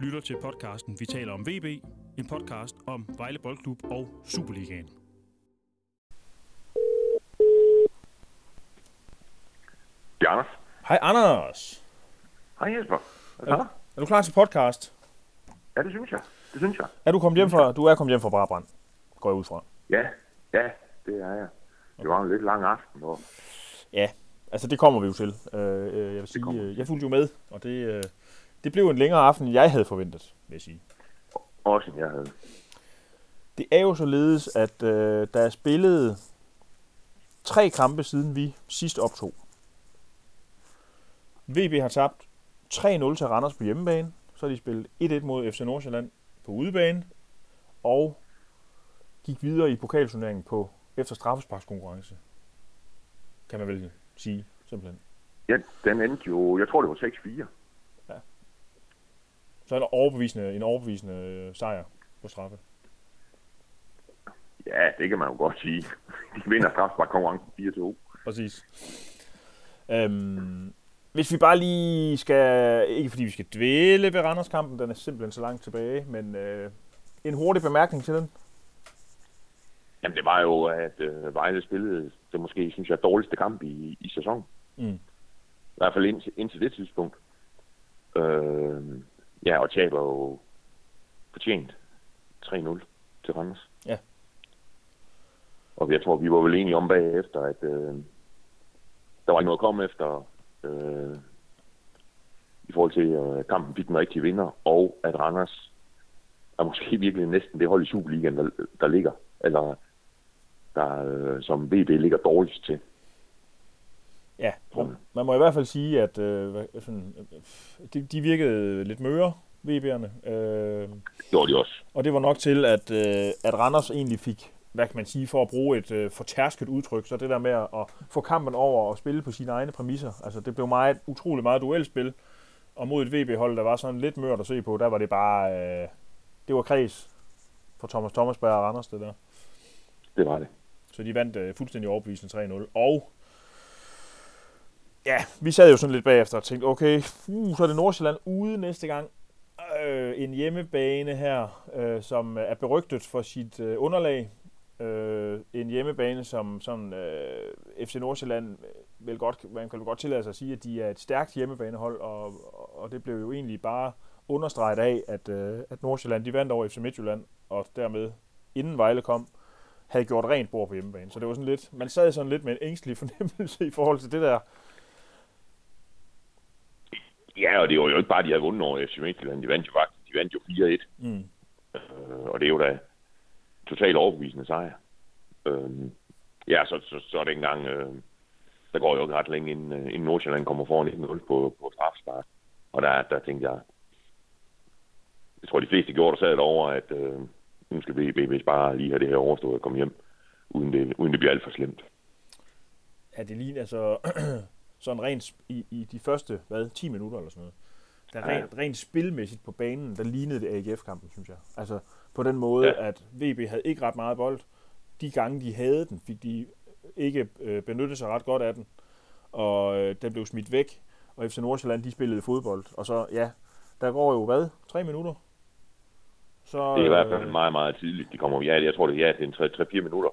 lytter til podcasten Vi taler om VB, en podcast om Vejle Boldklub og Superligaen. Det er Anders. Hej Anders. Hej Jesper. Er, så? er du klar til podcast? Ja, det synes jeg. Det synes jeg. Er du kommet hjem fra, du er kommet hjem fra Brabrand, går jeg ud fra. Ja, ja, det er jeg. Det var en lidt lang aften. Og... Ja, altså det kommer vi jo til. Øh, øh, jeg vil sige, øh, jeg fulgte jo med, og det, øh, det blev en længere aften, end jeg havde forventet, vil jeg sige. Også jeg havde. Det er jo således, at øh, der er spillet tre kampe, siden vi sidst optog. VB har tabt 3-0 til Randers på hjemmebane. Så har de spillet 1-1 mod FC Nordsjælland på udebane. Og gik videre i pokalturneringen på efter straffesparkskonkurrence. Kan man vel sige, simpelthen. Ja, den endte jo, jeg tror det var 6-4. Så en overbevisende, en overbevisende øh, sejr på straffe. Ja, det kan man jo godt sige. De vinder strafspark konkurrencen 4-2. Præcis. Øhm, hvis vi bare lige skal, ikke fordi vi skal dvæle ved Randers-kampen, den er simpelthen så langt tilbage, men øh, en hurtig bemærkning til den. Jamen, det var jo, at øh, Vejle spillede det måske, synes jeg, dårligste kamp i, i sæsonen. Mm. I hvert fald indtil, indtil det tidspunkt. Øh, ja, og taber jo fortjent 3-0 til Randers. Ja. Og jeg tror, vi var vel enige om bagefter, at øh, der var ikke noget at komme efter øh, i forhold til, at øh, kampen fik den rigtige vinder, og at Randers er måske virkelig næsten det hold i Superligaen, der, der ligger, eller der, øh, som VB ligger dårligst til. Ja, man, man må i hvert fald sige, at øh, sådan, de, de virkede lidt møre, VB'erne. Øh, gjorde de også. og det var nok til, at, øh, at Randers egentlig fik, hvad kan man sige, for at bruge et øh, fortærsket udtryk, så det der med at, at få kampen over og spille på sine egne præmisser. Altså det blev meget, utrolig meget duelspil, og mod et VB-hold, der var sådan lidt mørt at se på, der var det bare, øh, det var kreds for Thomas Thomasberg og Randers, det der. Det var det. Så de vandt øh, fuldstændig overbevisende 3-0. Og ja, vi sad jo sådan lidt bagefter og tænkte, okay, uh, så er det Nordsjælland ude næste gang. Øh, en hjemmebane her, øh, som er berygtet for sit øh, underlag. Øh, en hjemmebane, som som øh, FC Nordsjælland øh, vel godt, man kan vel godt tillade sig at sige, at de er et stærkt hjemmebanehold, og, og det blev jo egentlig bare understreget af, at, øh, at Nordsjælland de vandt over FC Midtjylland, og dermed, inden Vejle kom, havde gjort rent bord på hjemmebane. Så det var sådan lidt, man sad sådan lidt med en ængstelig fornemmelse i forhold til det der. Ja, og det var jo ikke bare, de havde vundet over FC Midtjylland. De vandt jo faktisk. De vandt jo 4-1. Mm. Øh, og det er jo da totalt overbevisende sejr. Øh, ja, så, så, så er det engang... Øh, der går jo ikke ret længe, inden, øh, inden Nordsjælland kommer foran 1-0 på, på strafspark. Og der, der tænkte jeg... Jeg tror, de fleste gjorde, der sad derovre, at øh, nu skal vi hvis bare lige have det her overstået og komme hjem, uden det, uden det bliver alt for slemt. Ja, det ligner altså sådan rent i, i de første, hvad, 10 minutter eller sådan noget. Der Ja. rent, rent spilmæssigt på banen, der lignede det AGF-kampen, synes jeg. Altså på den måde, Ja. at VB havde ikke ret meget bold. De gange, de havde den, fik de ikke øh, benyttet sig ret godt af den. Og øh, den blev smidt væk. Og FC Nordsjælland, de spillede fodbold. Og så, ja, der går jo hvad? Tre minutter? Så, Det er i hvert fald øh, meget, meget tidligt. De kommer, ja, jeg tror, det, ja, det er en 3-4 minutter.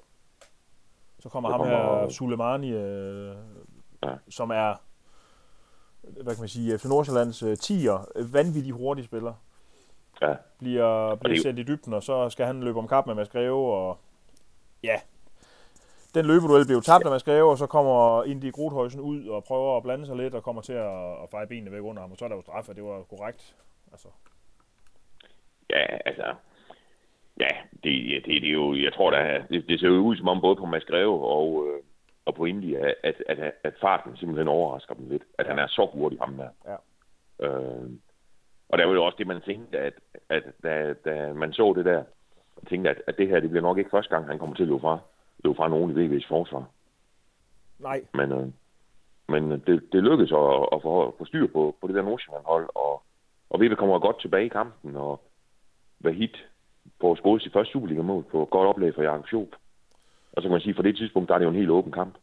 Så kommer Så ham kommer- her, Sulemani, øh, Ja. som er, hvad kan man sige, FC Nordsjællands øh, 10'er, øh, vanvittig hurtig spiller. Ja. Bliver, bliver det- sendt i dybden, og så skal han løbe om kap med Mads Greve, og ja, den løbeduel blev tabt af Mads Greve, og så kommer Indy Grothøjsen ud og prøver at blande sig lidt, og kommer til at, at feje benene væk under ham, og så er der jo straf, og det var korrekt. Altså, Ja, altså... Ja, det, det, det er jo... Jeg tror, der, det, det ser jo ud som om både på Mads Greve og, øh, og på India, at, at, at farten simpelthen overrasker dem lidt. At ja. han er så hurtig, ham der. Ja. Øh, og der var jo også det, man tænkte, at, at da, da man så det der, og tænkte, at, at det her, det bliver nok ikke første gang, han kommer til at løbe fra, løbe fra nogen i VV's forsvar. nej, Men, øh, men det, det lykkedes at, at få, få styr på, på det der Nordsjælland-hold, og, og VV kommer godt tilbage i kampen, og Vahid får scoret sit første Superliga-mål på godt oplæg fra Jakob Schoop. Og så kan man sige, at for det tidspunkt, der er det jo en helt åben kamp,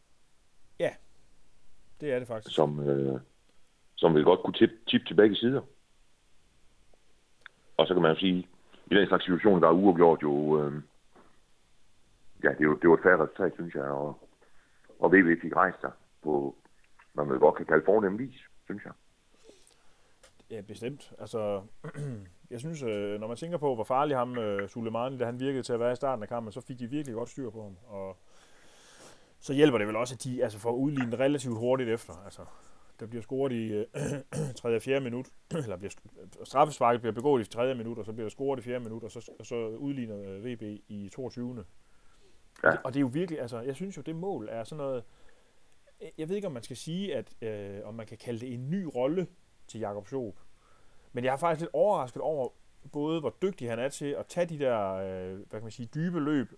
det er det faktisk. som, øh, som vil godt kunne tippe tip til begge sider. og så kan man jo sige, i den slags situation, der er uafgjort jo, øh, ja, det, er jo, det var et færre resultat, synes jeg, og, og VV fik rejst sig på, hvad man godt kan kalde fornem vis, synes jeg. Ja, bestemt. Altså, jeg synes, øh, når man tænker på, hvor farlig ham, øh, Sulemani, da han virkede til at være i starten af kampen, så fik de virkelig godt styr på ham. Og så hjælper det vel også, at de altså, får udlignet relativt hurtigt efter. Altså, der bliver scoret i øh, 3. og 4. minut, eller bliver, straffesparket bliver begået i 3. minut, og så bliver der scoret i 4. minut, og så, og så udligner øh, VB i 22. Ja. Og det er jo virkelig, altså, jeg synes jo, det mål er sådan noget, jeg ved ikke, om man skal sige, at øh, om man kan kalde det en ny rolle til Jakob Schoop. Men jeg er faktisk lidt overrasket over, både hvor dygtig han er til at tage de der, øh, hvad kan man sige, dybe løb,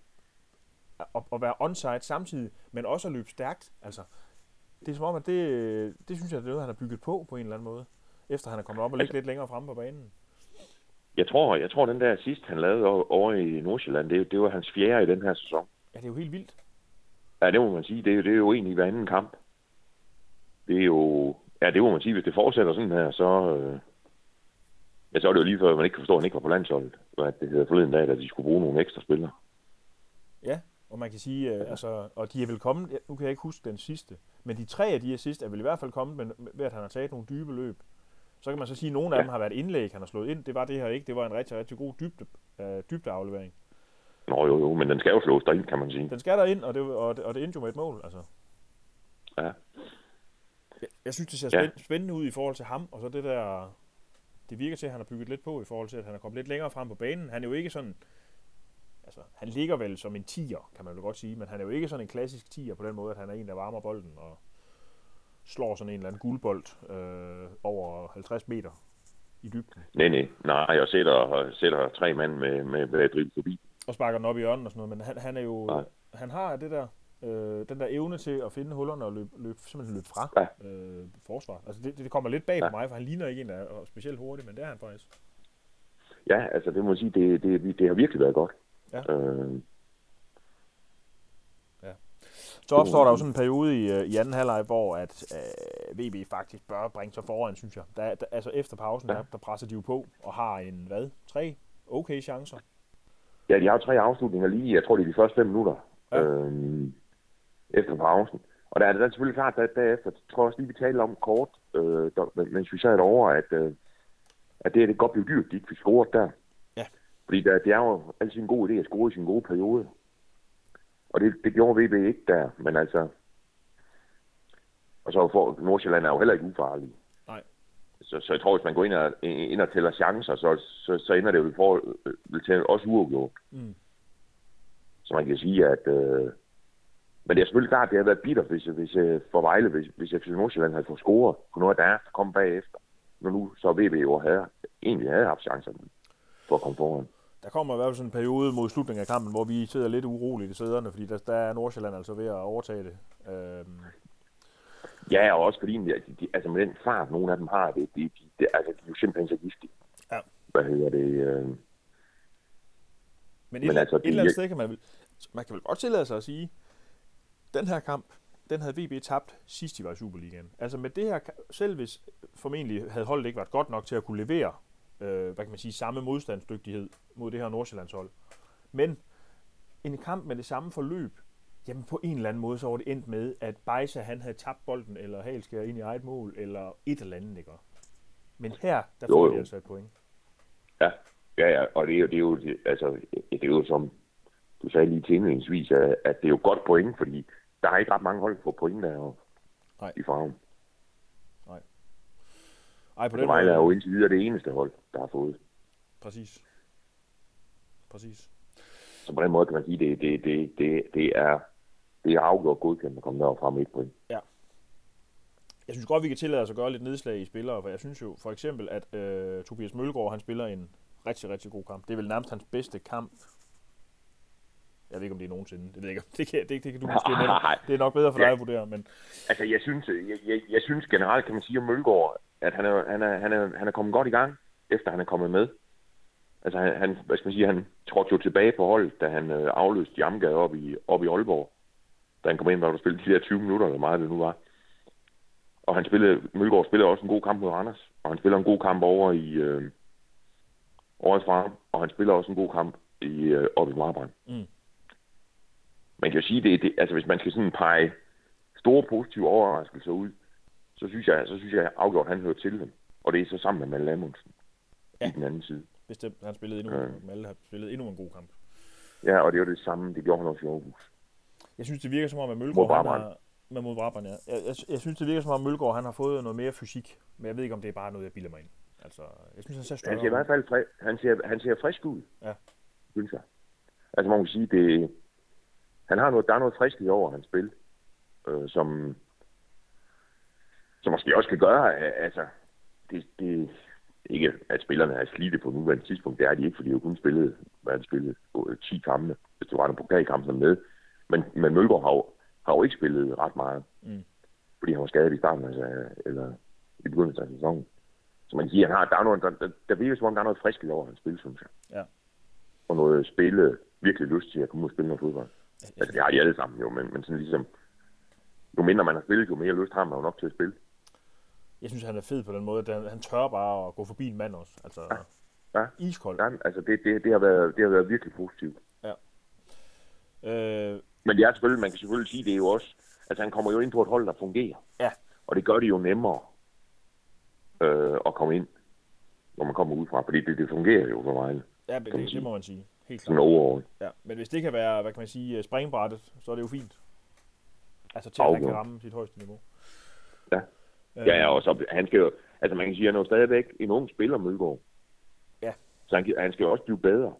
og, og være onside samtidig, men også at løbe stærkt. Altså, det er som om, at det, det synes jeg, det er noget, han har bygget på på en eller anden måde, efter han er kommet op og ligge lidt længere fremme på banen. Jeg tror, jeg tror, den der sidst, han lavede over i Nordsjælland, det, det var hans fjerde i den her sæson. Ja, det er jo helt vildt. Ja, det må man sige. Det er, det er jo egentlig hver anden kamp. Det er jo... Ja, det må man sige. Hvis det fortsætter sådan her, så... Øh, ja, så er det jo lige før, man ikke kan forstå, at han ikke var på landsholdet. Hvad det hedder forleden dag, at de skulle bruge nogle ekstra spillere. Ja, og man kan sige, øh, altså, og de er vel kommet, nu kan jeg ikke huske den sidste, men de tre af de her sidste er vel i hvert fald kommet med, ved, at han har taget nogle dybe løb. Så kan man så sige, at nogle af Ja. dem har været indlæg, han har slået ind. Det var det her ikke. Det var en rigtig, rigtig god dybde, øh, dybdeaflevering. Nå jo, jo, men den skal jo slås derind, kan man sige. Den skal der ind, og det, og det, og det endte jo med et mål. Altså. Ja. Jeg, jeg synes, det ser Ja. spænd, spændende ud i forhold til ham, og så det der... Det virker til, at han har bygget lidt på i forhold til, at han er kommet lidt længere frem på banen. Han er jo ikke sådan... Altså, han ligger vel som en tiger, kan man vel godt sige, men han er jo ikke sådan en klassisk tiger på den måde, at han er en, der varmer bolden og slår sådan en eller anden guldbold øh, over 50 meter i dybden, Nej, nej, nej, og sætter, sætter tre mand med, med, med at drible forbi. og sparker den op i hjørnet og sådan noget, men han, han er jo, Nej. han har det der, øh, den der evne til at finde hullerne og løbe, løbe, simpelthen løbe fra Ja. øh, forsvar. Altså det, det kommer lidt bag Ja. på mig, for han ligner ikke en, der er specielt hurtig, men det er han faktisk. Ja, altså det må jeg sige, det, det, det har virkelig været godt. Ja. Øh, Så opstår der jo sådan en periode i, øh, i anden halvleg, hvor at øh, VB faktisk bør bringe sig foran, synes jeg. Der, der, altså efter pausen, Ja. der, der presser de jo på og har en, hvad, tre okay chancer. ja, de har jo tre afslutninger lige, jeg tror det er de første fem minutter Ja. øh, efter pausen. Og der er det da selvfølgelig klart, at derefter, jeg tror jeg også lige, vi talte om kort, øh, der, mens vi sad derovre, at, øh, at det, det godt blev dyrt, de ikke fik scoret der. Ja. Fordi der, det er jo altid en god idé at score i sin gode periode. Og det, det gjorde VB ikke der, men altså... Og så for Nordsjælland er jo heller ikke ufarlig. Nej. Så, så jeg tror, hvis man går ind og, ind og tæller chancer, så, så, så ender det jo for, vil til også uafgjort. Mm. Så man kan sige, at... Øh, men det er selvfølgelig klart, at det har været bitter, hvis, hvis for Vejle, hvis, hvis FC Nordsjælland havde fået scoret på noget, der er der kom bagefter. Når nu så VB jo havde, egentlig havde haft chancerne for at komme foran. Der kommer i hvert fald sådan en periode mod slutningen af kampen, hvor vi sidder lidt uroligt i sæderne, fordi der, der er Nordsjælland altså ved at overtage det. Øhm, Ja, og også fordi, de, de, altså med den fart, nogle af dem har, det, de, de, de, altså, de er jo simpelthen så giftige. Ja. Hvad hedder det? Øh, men et, Men altså, et det eller andet sted kan man man kan vel godt tillade sig at sige, den her kamp, den havde VB tabt sidst de var i Superligaen. Altså med det her, selv hvis formentlig havde holdet ikke været godt nok til at kunne levere, øh, hvad kan man sige, samme modstandsdygtighed mod det her Nordsjællandshold. Men en kamp med det samme forløb, jamen på en eller anden måde, så var det endt med, at Bejsa han havde tabt bolden, eller Halskær ind i eget mål, eller et eller andet, ikke? Men her, der Jo, får jo. de altså et point. ja, ja, ja, og det er jo, det er jo, altså, det er jo som du sagde lige til indledningsvis, at det er jo godt point, fordi der er ikke ret mange hold på point der Nej. i farven. Ej, på Og den Vejle er jo indtil videre det eneste hold, der har fået. præcis. Præcis. Så på den måde kan man sige, det, det, det, det, det er det er afgjort godkendt at komme derfra med et point. Jeg synes godt, vi kan tillade os at gøre lidt nedslag i spillere, for jeg synes jo for eksempel, at øh, Tobias Mølgaard, han spiller en rigtig, rigtig god kamp. Det er vel nærmest hans bedste kamp. Jeg ved ikke, om det er nogensinde. Det ved jeg ikke. Det kan, det, det kan du måske. Nej. Det er nok bedre for Ja. dig at vurdere, men Altså, jeg synes, jeg, jeg, jeg synes generelt, kan man sige om Mølgaard, at han er, han, er, han, er, han er kommet godt i gang, efter han er kommet med. Altså, han, han hvad skal man sige, han trådte jo tilbage på holdet, da han øh, afløste Jamgade op i, op i Aalborg. Da han kom ind, var der spillet de der 20 minutter, eller meget det nu var. Og han spillede, Mølgaard spillede også en god kamp mod Randers, og han spiller en god kamp over i, øh, året fra, og han spiller også en god kamp i, øh, oppe i Marbrand. Mm. Man kan jo sige, det, det, altså hvis man skal sådan pege store positive overraskelser ud, så synes jeg, så synes jeg afgjort, at han hører til dem. Og det er så sammen med Malte Amundsen Ja. i den anden side. Bestemt, han spillede endnu, ja. Malte har spillet endnu en god kamp. Ja, og det var det samme, det gjorde han også i Aarhus. Jeg synes, det virker som om, at Mod Mølgaard, han Brabrand. har, med mod Brabrand, ja. Jeg, jeg, jeg, synes, det virker som om, at Mølgaard, han har fået noget mere fysik. Men jeg ved ikke, om det er bare noget, jeg bilder mig ind. Altså, jeg synes, han ser større Han ser i hvert fald fri, han ser, han ser frisk ud, Ja. synes jeg. Altså man kan sige, det, han har noget, der er noget friskhed over hans spil, øh, som, som måske også kan gøre, at, altså, det, det, ikke at spillerne er slidte på nuværende tidspunkt, det er de ikke, fordi de jo kun spillet, hvad han spillet, øh, 10 kampe, hvis du var en pokalkamp som med. Men, men Mølgaard har jo, har jo ikke spillet ret meget, Mm. fordi han var skadet i starten, altså, eller i begyndelsen af sæsonen. Så man kan sige, at han har, der, er noget, der, der, der virker som om, der er noget friskhed over hans spil, synes jeg. Ja. Og noget spille, virkelig lyst til at komme ud og spille noget fodbold. Altså, det har de alle sammen jo, men, men sådan ligesom, jo mindre man har spillet, jo mere lyst har man jo nok til at spille. Jeg synes, han er fed på den måde, at han, tør bare at gå forbi en mand også. Altså, Ja. iskold. Ja, altså, det, det, det, har været, det har været virkelig positivt. Øh, Men det er selvfølgelig, man kan selvfølgelig sige, det er jo også, altså han kommer jo ind på et hold, der fungerer. Ja. Og det gør det jo nemmere øh, at komme ind, når man kommer udefra, fordi det, det fungerer jo for mig, ja, det, det, sige. må man sige. Helt klart. overall. Ja. Men hvis det kan være, hvad kan man sige, springbrættet, så er det jo fint. Altså til, at han kan ramme sit højeste niveau. Ja. Øh, Ja, ja, og så, han skal jo, altså man kan sige, at han er jo stadigvæk en ung spiller, Mølgaard. Ja. Så han, han skal jo også blive bedre.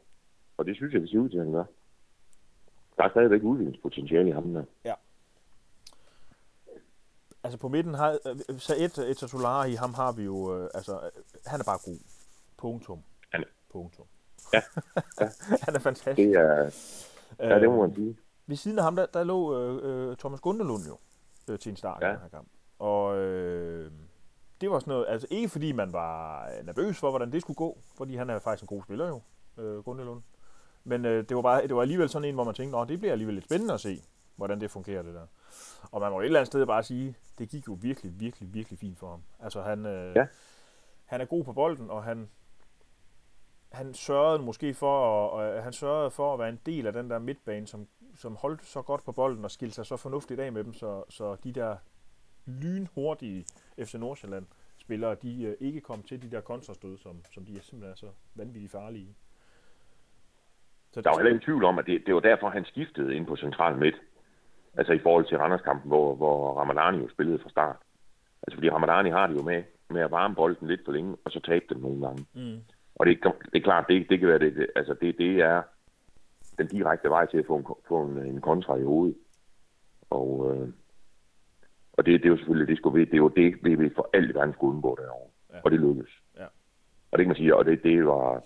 Og det synes jeg, det ser ud til, at han gør. Der er stadigvæk udviklingspotentiale i ham der. Altså på midten har, øh, Saed Etatolari, ham har vi jo, øh, altså, øh, han er bare god. Punktum. Han- Punktum. Ja, ja. han er fantastisk. Det er, ja, det må man sige. Ved siden af ham, der, der lå øh, øh, Thomas Gundelund jo øh, til en start ja. i den her kamp. Og øh, det var sådan noget, altså ikke fordi man var øh, nervøs for, hvordan det skulle gå, fordi han er faktisk en god spiller jo, øh, Gundelund. Men øh, det, var bare, det var alligevel sådan en, hvor man tænkte, Nå, det bliver alligevel lidt spændende at se, hvordan det fungerer det der. Og man må et eller andet sted bare sige, det gik jo virkelig, virkelig, virkelig fint for ham. Altså han, øh, Ja. han er god på bolden, og han, han sørgede måske for at, og han sørgede for at være en del af den der midtbane, som, som holdt så godt på bolden og skilte sig så fornuftigt af med dem, så, så de der lynhurtige FC Nordsjælland spillere, de øh, ikke kom til de der kontrastød, som, som de er simpelthen er så vanvittigt farlige i. Så Der var heller ingen tvivl om, at det, det var derfor, han skiftede ind på central midt. Altså i forhold til Randerskampen, hvor, hvor Ramadani jo spillede fra start. Altså fordi Ramadani har det jo med, med at varme bolden lidt for længe, og så tabe den nogle gange. Mm. Og det, er- det er klart, det, det kan være det, det, altså det, det er den direkte vej til at få en, få en, en kontra i hovedet. Og, øh, og det, det er jo selvfølgelig, det skulle det er jo det, vi vil for alt i verden skulle undgå derovre. Ja. Og det lykkedes. Ja. Og det kan man sige, og det, det var,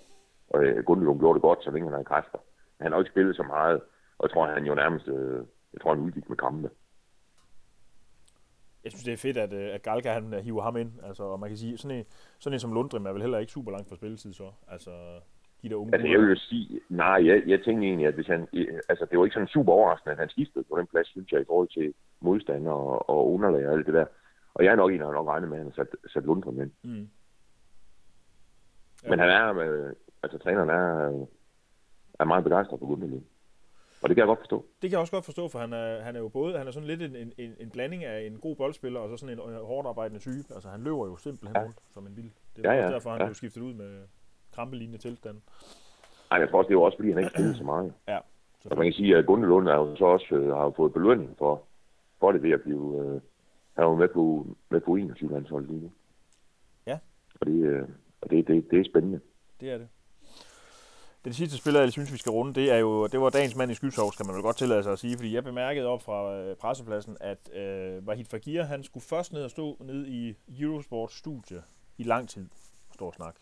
og øh, Gundelund gjorde det godt, så længe han havde kræfter. Han har ikke spillet så meget, og jeg tror, han jo nærmest, øh, jeg tror, han udgik med kampe. Jeg synes, det er fedt, at, øh, at Galka han øh, hiver ham ind. Altså, og man kan sige, sådan en, sådan en som Lundgren er vel heller ikke super langt fra spilletid så. Altså, de der unge Altså, jeg vil jo sige, nej, jeg, jeg tænkte egentlig, at hvis han, altså, det var ikke sådan super overraskende, at han skiftede på den plads, synes jeg, i forhold til modstander og, og underlag og alt det der. Og jeg er nok en, der nok regnet med, at han har sat, sat Lundgren ind. Mm. Ja. Men han er, øh, altså træneren er, er meget begejstret på Gundelund. Og det kan jeg godt forstå. Det kan jeg også godt forstå, for han er, han er jo både, han er sådan lidt en, en, en, blanding af en god boldspiller, og så sådan en hårdt arbejdende type. Altså, han løber jo simpelthen Ja. rundt som en vild. Det er Ja, ja, derfor, han ja. blev skiftet ud med krampelignende tilstand. Ej, jeg tror også, det er jo også, fordi han ikke spillede så meget. Ja, Og man kan sige, at Gundelund er jo så også, øh, har jo fået belønning for, for det ved at blive, øh, han er jo med på, med på 21 landshold lige nu. Ja. Og det, øh, og det, det, det er spændende. det er det. Den sidste spiller, jeg synes, vi skal runde, det er jo, det var dagens mand i Skyshov, skal man vel godt tillade sig at sige, fordi jeg bemærkede op fra øh, pressepladsen, at øh, Vahid Fagir, han skulle først ned og stå ned i Eurosports studie i lang tid, står snak.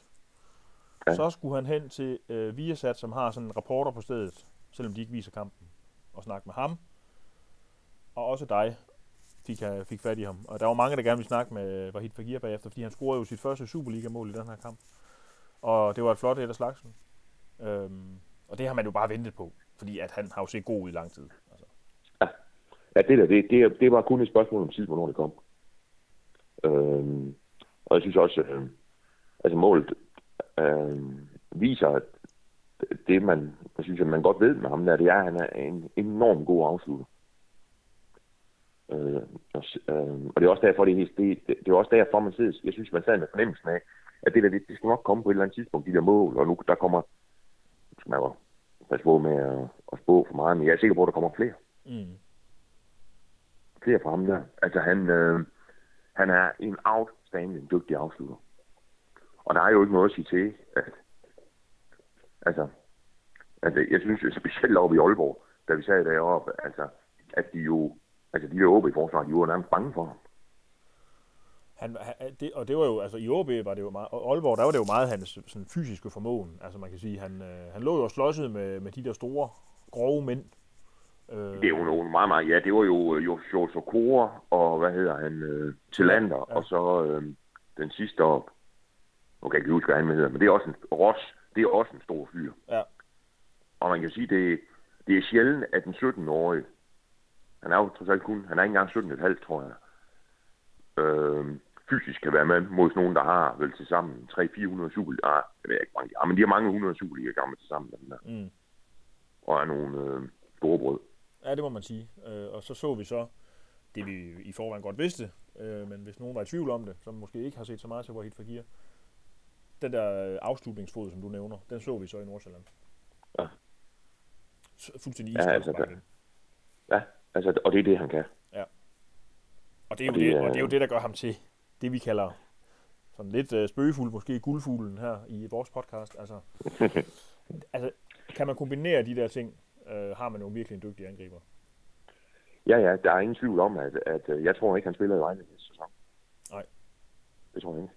Ja. Så skulle han hen til øh, Viasat, som har sådan en reporter på stedet, selvom de ikke viser kampen, og snakke med ham. Og også dig fik, jeg, fik fat i ham. Og der var mange, der gerne ville snakke med Vahid Fagir bagefter, fordi han scorede jo sit første Superliga-mål i den her kamp. Og det var et flot et af slagsen. Øhm, og det har man jo bare ventet på, fordi at han har jo set god ud i lang tid. Altså. Ja, det der, det, det, det var kun et spørgsmål om tid, hvornår det kom. Øhm, og jeg synes også, øh, altså målet, øh, viser, at det, man, jeg synes, at man godt ved med ham, der, det er, at han er en enorm god afslutter. Øh, og, øh, og det er også derfor, det, det, det, det er også derfor, man sidder, jeg synes, man sad med fornemmelsen af, at det der, det, det skal nok komme på et eller andet tidspunkt, de der mål, og nu der kommer, man jo passe på med at, at spå for meget, men jeg er sikker på, at der kommer flere. Mm. Flere fra ham der. Altså han, øh, han er en outstanding dygtig afslutter. Og der er jo ikke noget at sige til, at altså, altså jeg synes specielt oppe i Aalborg, da vi sad deroppe, altså, at de jo, altså de der oppe i forsvaret, de var nærmest bange for ham. Han, han, det, og det var jo, altså i OB var det jo meget, og Aalborg, der var det jo meget hans sådan, fysiske formåen. Altså man kan sige, han, øh, han lå jo slåsede med, med de der store, grove mænd. Øh, det er jo nogle meget, meget, ja, det var jo, jo Sjovs og hvad hedder han, øh, Tillander, ja. og så øh, den sidste op, nu kan jeg ikke huske, hvad han hedder, men det er også en, Ross, det er også en stor fyr. Ja. Og man kan sige, det, det er sjældent, at en 17-årig, han er jo trods alt kun, han er ikke engang 17,5, tror jeg, øh, fysisk kan være med mod nogen, der har vel til sammen 300-400 Superliga. Ah, det ved jeg ikke mange. Ah, men de har mange hundrede Superliga gamle til sammen. Den der. Mm. Og er nogle øh, store brød. Ja, det må man sige. Øh, og så så vi så det, vi i forvejen godt vidste. Øh, men hvis nogen var i tvivl om det, som måske ikke har set så meget til Wahid Fagir, den der afslutningsfod, som du nævner, den så vi så i Nordsjælland. Ja. Fuldstændig ja, altså, der, ja, altså, og det er det, han kan. Ja. Og det er jo, og det, det, og det, er jo det, der gør ham til det, vi kalder sådan lidt uh, spøgefuld, måske guldfuglen her i vores podcast. Altså, altså, kan man kombinere de der ting, uh, har man jo virkelig en dygtig angriber. Ja, ja, der er ingen tvivl om, at, at uh, jeg tror ikke, han spiller i Vejle næste sæson. Nej. Det tror jeg ikke.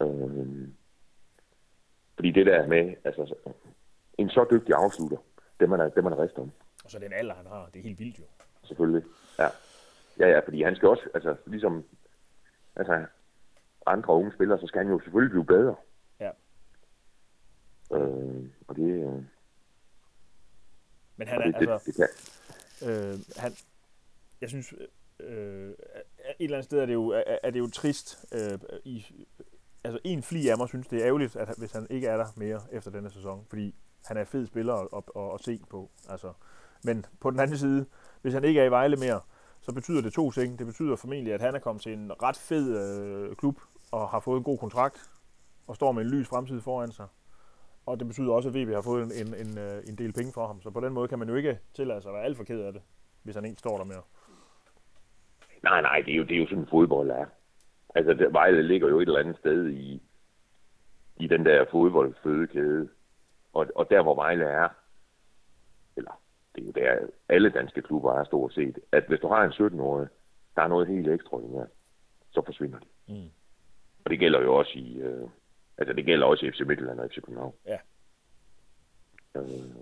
Øh, fordi det der med, altså, en så dygtig afslutter, det man er, det man er rest om. Og så den alder, han har, det er helt vildt jo. Selvfølgelig, ja. Ja, ja, fordi han skal også, altså ligesom altså, andre unge spillere, så skal han jo selvfølgelig blive bedre. Ja. Øh, og det... Øh, Men han er, det, altså... Det, det kan. Øh, han, jeg synes, øh, et eller andet sted er det jo, er, er det jo trist. Øh, i, altså en fli af mig synes, det er ærgerligt, at hvis han ikke er der mere efter denne sæson, fordi han er fed spiller at, at, at, at se på. Altså, men på den anden side, hvis han ikke er i Vejle mere, så betyder det to ting. Det betyder formentlig, at han er kommet til en ret fed øh, klub og har fået en god kontrakt og står med en lys fremtid foran sig. Og det betyder også, at VB har fået en, en, en, øh, en del penge for ham. Så på den måde kan man jo ikke tillade sig at være alt for ked af det, hvis han ikke står der mere. Nej, nej, det er jo, det er jo sådan fodbold er. Altså, det, Vejle ligger jo et eller andet sted i, i den der fodboldfødekæde. Og, og der, hvor Vejle er, det er jo der, alle danske klubber er stort set, at hvis du har en 17-årig, der er noget helt ekstraordinært, så forsvinder de. Mm. Og det gælder jo også i, øh, altså det gælder også i FC Midtjylland og FC København. Ja. Øh,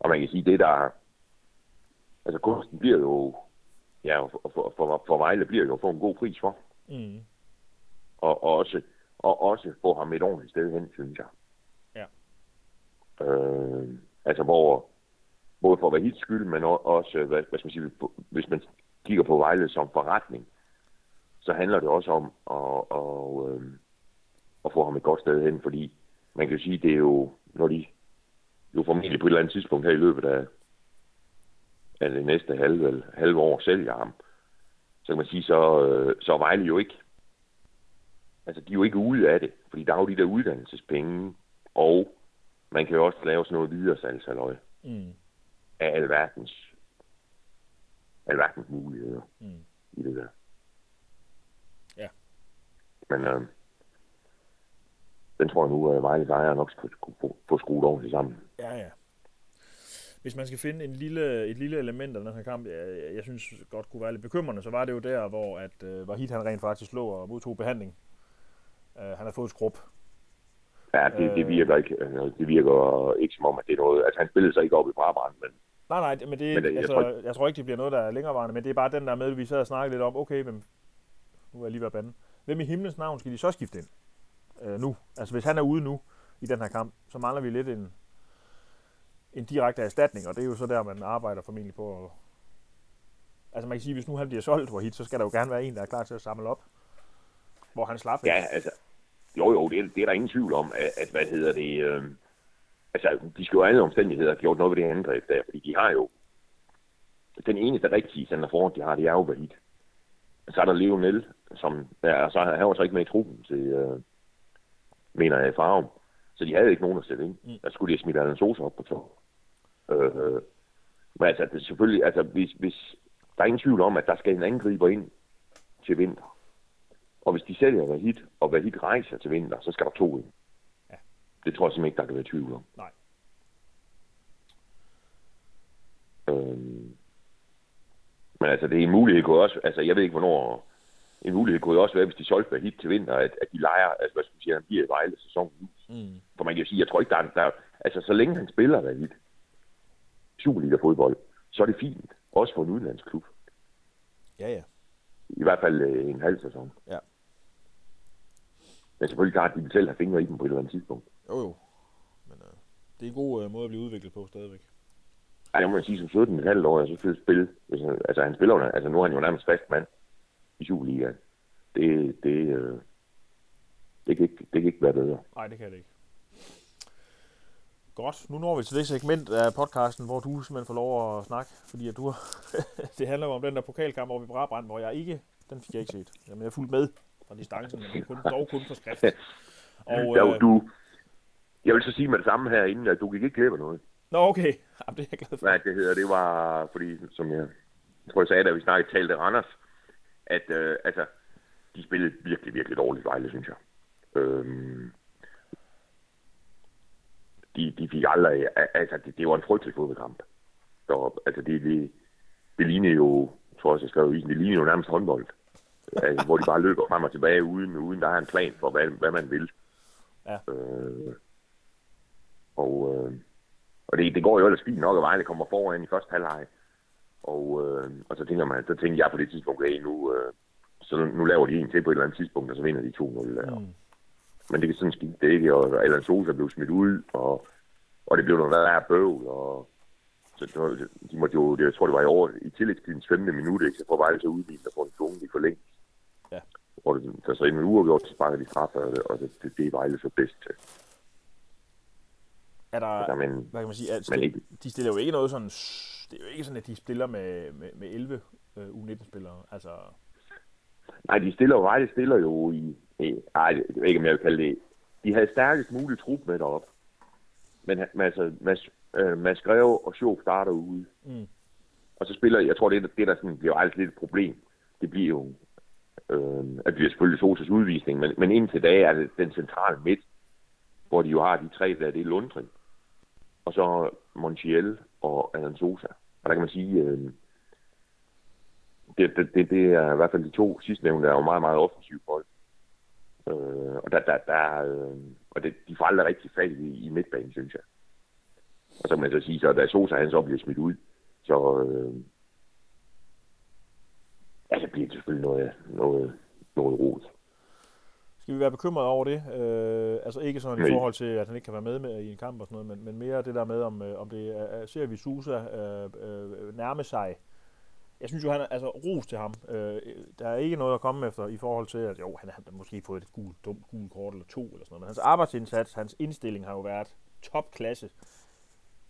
og man kan sige, det der, altså kunsten bliver jo, ja, for, for, for, for Vejle bliver jo få en god pris for. Mm. Og, og, også, og også få ham et ordentligt sted hen, synes jeg. Ja. Øh, altså hvor, både for Vahids skyld, men også, øh, hvad, hvad skal man sige, hvis man kigger på Vejle som forretning, så handler det også om at, at, øh, at få ham et godt sted hen, fordi man kan sige, det er jo, når de jo formentlig på et eller andet tidspunkt her i løbet af, af det næste halve, halve år sælger ham, så kan man sige, så, øh, så er Vejle jo ikke, altså de er jo ikke ude af det, fordi der er jo de der uddannelsespenge, og man kan jo også lave sådan noget videre salgsaløje. Mm af alverdens, alverdens muligheder mm. i det der. Ja. Men øh, den tror jeg nu, at Vejles ejer nok skal få, få skruet ordentligt sammen. Ja, ja. Hvis man skal finde en lille, et lille element af den her kamp, jeg, jeg synes godt kunne være lidt bekymrende, så var det jo der, hvor at, uh, Vahid han rent faktisk lå og modtog behandling. Uh, han har fået skrub. Ja, det, det, virker ikke, det virker ikke som om, at det er noget... Altså, han spillede sig ikke op i Brabrand, men Nej, nej, men, det, men det, altså, jeg, tror, jeg tror ikke, det bliver noget, der er længerevarende, men det er bare den der med, at vi sad og snakkede lidt om, okay, hvem, nu er jeg lige ved bande. Hvem i himlens navn skal de så skifte ind øh, nu? Altså hvis han er ude nu i den her kamp, så mangler vi lidt en, en direkte erstatning, og det er jo så der, man arbejder formentlig på. At, altså man kan sige, hvis nu han bliver solgt for hit, så skal der jo gerne være en, der er klar til at samle op, hvor han slapper. Ja, altså, Jo, jo, det er, det er der ingen tvivl om, at, at hvad hedder det... Øh, altså, de skal jo alle omstændigheder have gjort noget ved det angreb der, fordi de har jo... Den eneste rigtige center foran, de har, det er jo Vahid. Så er der Lionel, som der, så han var så ikke med i truppen til, øh, mener jeg, Farum. Så de havde ikke nogen at sætte ind. Mm. Der skulle de have smidt Alan Sosa op på to. Øh, men altså, det er selvfølgelig, altså, hvis, hvis, der er ingen tvivl om, at der skal en angriber ind til vinter. Og hvis de sælger Vahid, og Vahid rejser til vinter, så skal der to ind. Det tror jeg simpelthen ikke, der kan være tvivl om. Nej. Øhm, men altså, det er en mulighed kunne også, altså jeg ved ikke, hvornår, en mulighed kunne også være, hvis de solgte Vahid til vinter, at, at de leger, altså hvad skal man sige, han bliver i Vejle sæsonen ud. Mm. For man kan jo sige, jeg tror ikke, der er, der, altså så længe han spiller Vahid, Superliga-fodbold, så er det fint. Også for en udenlandsklub. Ja, ja. I hvert fald øh, en halv sæson. Ja. Men selvfølgelig klart, at de vil selv have fingre i dem på et eller andet tidspunkt. Jo, jo. Men øh, det er en god øh, måde at blive udviklet på stadigvæk. Ej, det må sige, som 17 et halvt år, så selvfølgelig spille. Hvis han, altså, han spiller jo, altså nu er han jo nærmest fast mand i Superligaen. Det, det, øh, det, kan ikke, det kan ikke være bedre. Nej, det kan det ikke. Godt, nu når vi til det segment af podcasten, hvor du simpelthen får lov at snakke, fordi at du det handler jo om den der pokalkamp over ved Brabrand, hvor jeg ikke, den fik jeg ikke set. Jamen, jeg er fuldt med fra distancen, men kun, dog kun på skrift. Og, øh, du, jeg vil så sige med det samme her inden, at du gik ikke glip af noget. Nå, okay. Jamen, det er jeg glad for. Hvad det hedder, det var, fordi, som jeg, jeg tror, jeg sagde, da vi snakkede talte Randers, at øh, altså, de spillede virkelig, virkelig dårligt Vejle, synes jeg. Øhm, de, de fik aldrig, altså, det, det var en frygtelig fodboldkamp. Så, altså, det, det, det lignede jo, jeg tror også, jeg skrev i det lignede jo nærmest håndbold. altså, hvor de bare løber frem og tilbage, uden, uden der er en plan for, hvad, hvad man vil. Ja. Øh, og, øh, og det, det går jo ellers fint nok, at Vejle kommer foran i første halvleg. Og, øh, og så tænker man, så tænker jeg på det tidspunkt, at nu, øh, så nu, nu laver de en til på et eller andet tidspunkt, og så vinder de 2-0. Mm. Men det kan sådan ske det ikke, og Alan Sosa blev smidt ud, og, og det blev noget værre bøvl, og så de måtte jo, det, jeg tror det var i år, i tillægstidens 15. minut, ikke, så får Vejle så udvist og får en tvungen i forlængt. Ja. Og det, der så en uge gjort, så sparker de straffe, og det, og det, det, det er Vejle så bedst til. Er der, Altså, men, hvad kan man sige, at men ikke, de stiller jo ikke noget sådan, det er jo ikke sådan, at de spiller med, med, med 11 øh, U19-spillere. Altså, nej, de stiller jo, Vejle stiller jo i, i ej, jeg ved ikke, om jeg vil kalde det, de havde stærkest muligt trup med derop. Men men altså, Mads, øh, Mads Greve og Schof starter ude. Mm. Og så spiller, jeg tror, det, er- det der sådan, bliver altid lidt et problem. Det bliver jo, øh, at det bliver selvfølgelig Sosas udvisning, men, men indtil da er det den centrale midt, hvor de jo har de tre der, det er Lundgren, og så Montiel og Alan Sosa. Og der kan man sige, øh, det, det, det, det er i hvert fald de to sidstnævnte, der er jo meget, meget offensive folk. Øh, og der, der, der øh, og det, de får aldrig rigtig fat i, i midtbanen, synes jeg. Og så kan man så sige, så da Sosa han så bliver smidt ud, så, øh, altså, bliver det selvfølgelig noget, noget, noget rod. Skal vi være bekymrede over det? Øh, altså ikke sådan i Nej. forhold til, at han ikke kan være med, med i en kamp og sådan noget, men, men mere det der med, om, øh, om det er, er- ser vi Susa øh, øh, nærme sig. Jeg synes jo, han er altså ros til ham. Øh, der er ikke noget at komme efter i forhold til, at jo, han har måske fået et gult, dumt gult kort eller to eller sådan noget, men hans arbejdsindsats, hans indstilling har jo været topklasse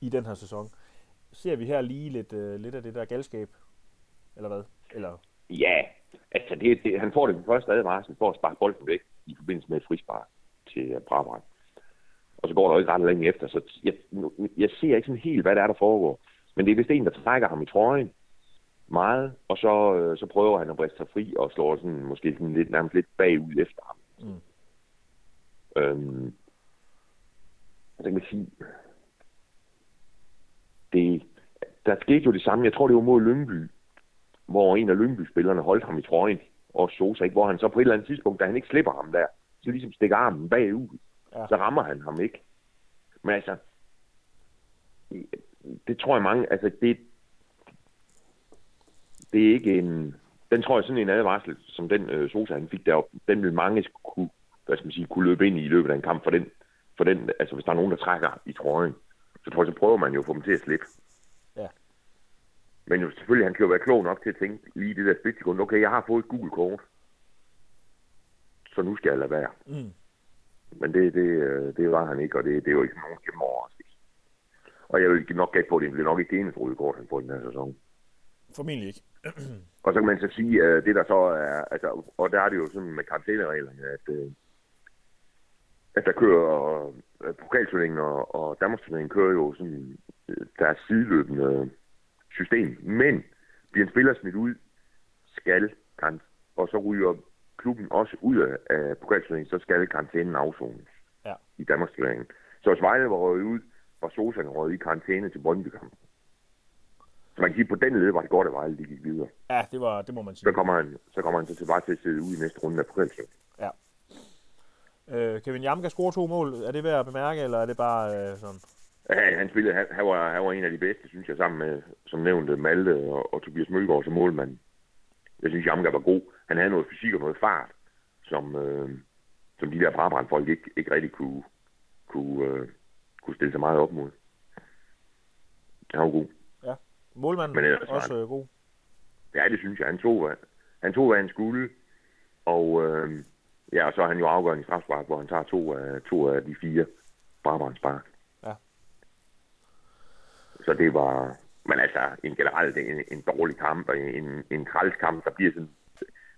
i den her sæson. Ser vi her lige lidt, øh, lidt af det der galskab? Eller hvad? Eller, Ja, altså det, det, han får det første advarsel for at sparke bolden væk i forbindelse med et frispark til uh, Brabrand. Og så går der jo ikke ret længe efter, så jeg, jeg ser ikke sådan helt, hvad der er, der foregår. Men det er vist en, der trækker ham i trøjen meget, og så, øh, så prøver han at briste sig fri og slår sådan, måske sådan lidt, nærmest lidt bagud efter ham. Mm. Øhm, så kan man sige, det, der skete jo det samme, jeg tror det var mod Lyngby, hvor en af Lyngby-spillerne holdt ham i trøjen, og Sosa ikke, hvor han så på et eller andet tidspunkt, da han ikke slipper ham der, så ligesom stikker armen bagud, Ja. så rammer han ham ikke. Men altså, det tror jeg mange, altså det, det er ikke en, den tror jeg sådan en advarsel, som den øh, Sosa han fik deroppe, den vil mange kunne, hvad skal man sige, kunne løbe ind i i løbet af en kamp for den, for den, altså hvis der er nogen, der trækker i trøjen, så tror jeg, så prøver man jo at få dem til at slippe. Men jo, selvfølgelig, han kan jo være klog nok til at tænke lige det der splitsekund, okay, jeg har fået et gult kort, så nu skal jeg lade være. mm, Men det, det, øh, det var han ikke, og det, det er jo ikke nogen kæmpe overraskelse. Og jeg vil nok gætte på, at det bliver nok ikke det eneste røde kort, han får den her sæson. Formentlig ikke. Og så kan man så sige, at det der så er, altså, og der er det jo sådan med karantænereglerne, at, øh, at der kører øh, pokalturneringen og, og Danmarksturneringen kører jo sådan øh, deres sideløbende system. Men bliver en spiller smidt ud, skal kan, og så ryger klubben også ud af, pokalturneringen, så skal karantænen afzones Ja. i Danmarksturneringen. Så hvis Vejle var røget ud, var Sosa røget i karantæne til brøndby -kampen. Så man kan sige, på den led var det godt, at Vejle de gik videre. Ja, det, var, det må man Så sige. kommer han, så kommer han så tilbage til at sidde ude i næste runde af pokalturneringen. Øh, Kevin Jamka scorer to mål. Er det værd at bemærke, eller er det bare øh, sådan? Ja, han spillede, han, han, var, han var en af de bedste, synes jeg, sammen med, som nævnte, Malte og, og Tobias Mølgaard som målmand. Jeg synes, Jamka var god. Han havde noget fysik og noget fart, som, øh, som de der brabrandfolk ikke, ikke rigtig kunne, kunne, øh, kunne stille sig meget op mod. Han var god. Målmanden Men ellers også øh, god. Ja, det synes jeg. Han tog, han tog, hvad han skulle. Og øh, ja, og så er han jo afgørende i strafspark, hvor han tager to af, to af de fire brabrandspark. Ja. Så det var... Men altså, en generelt en, en dårlig kamp, og en, en træls kamp, der bliver sådan,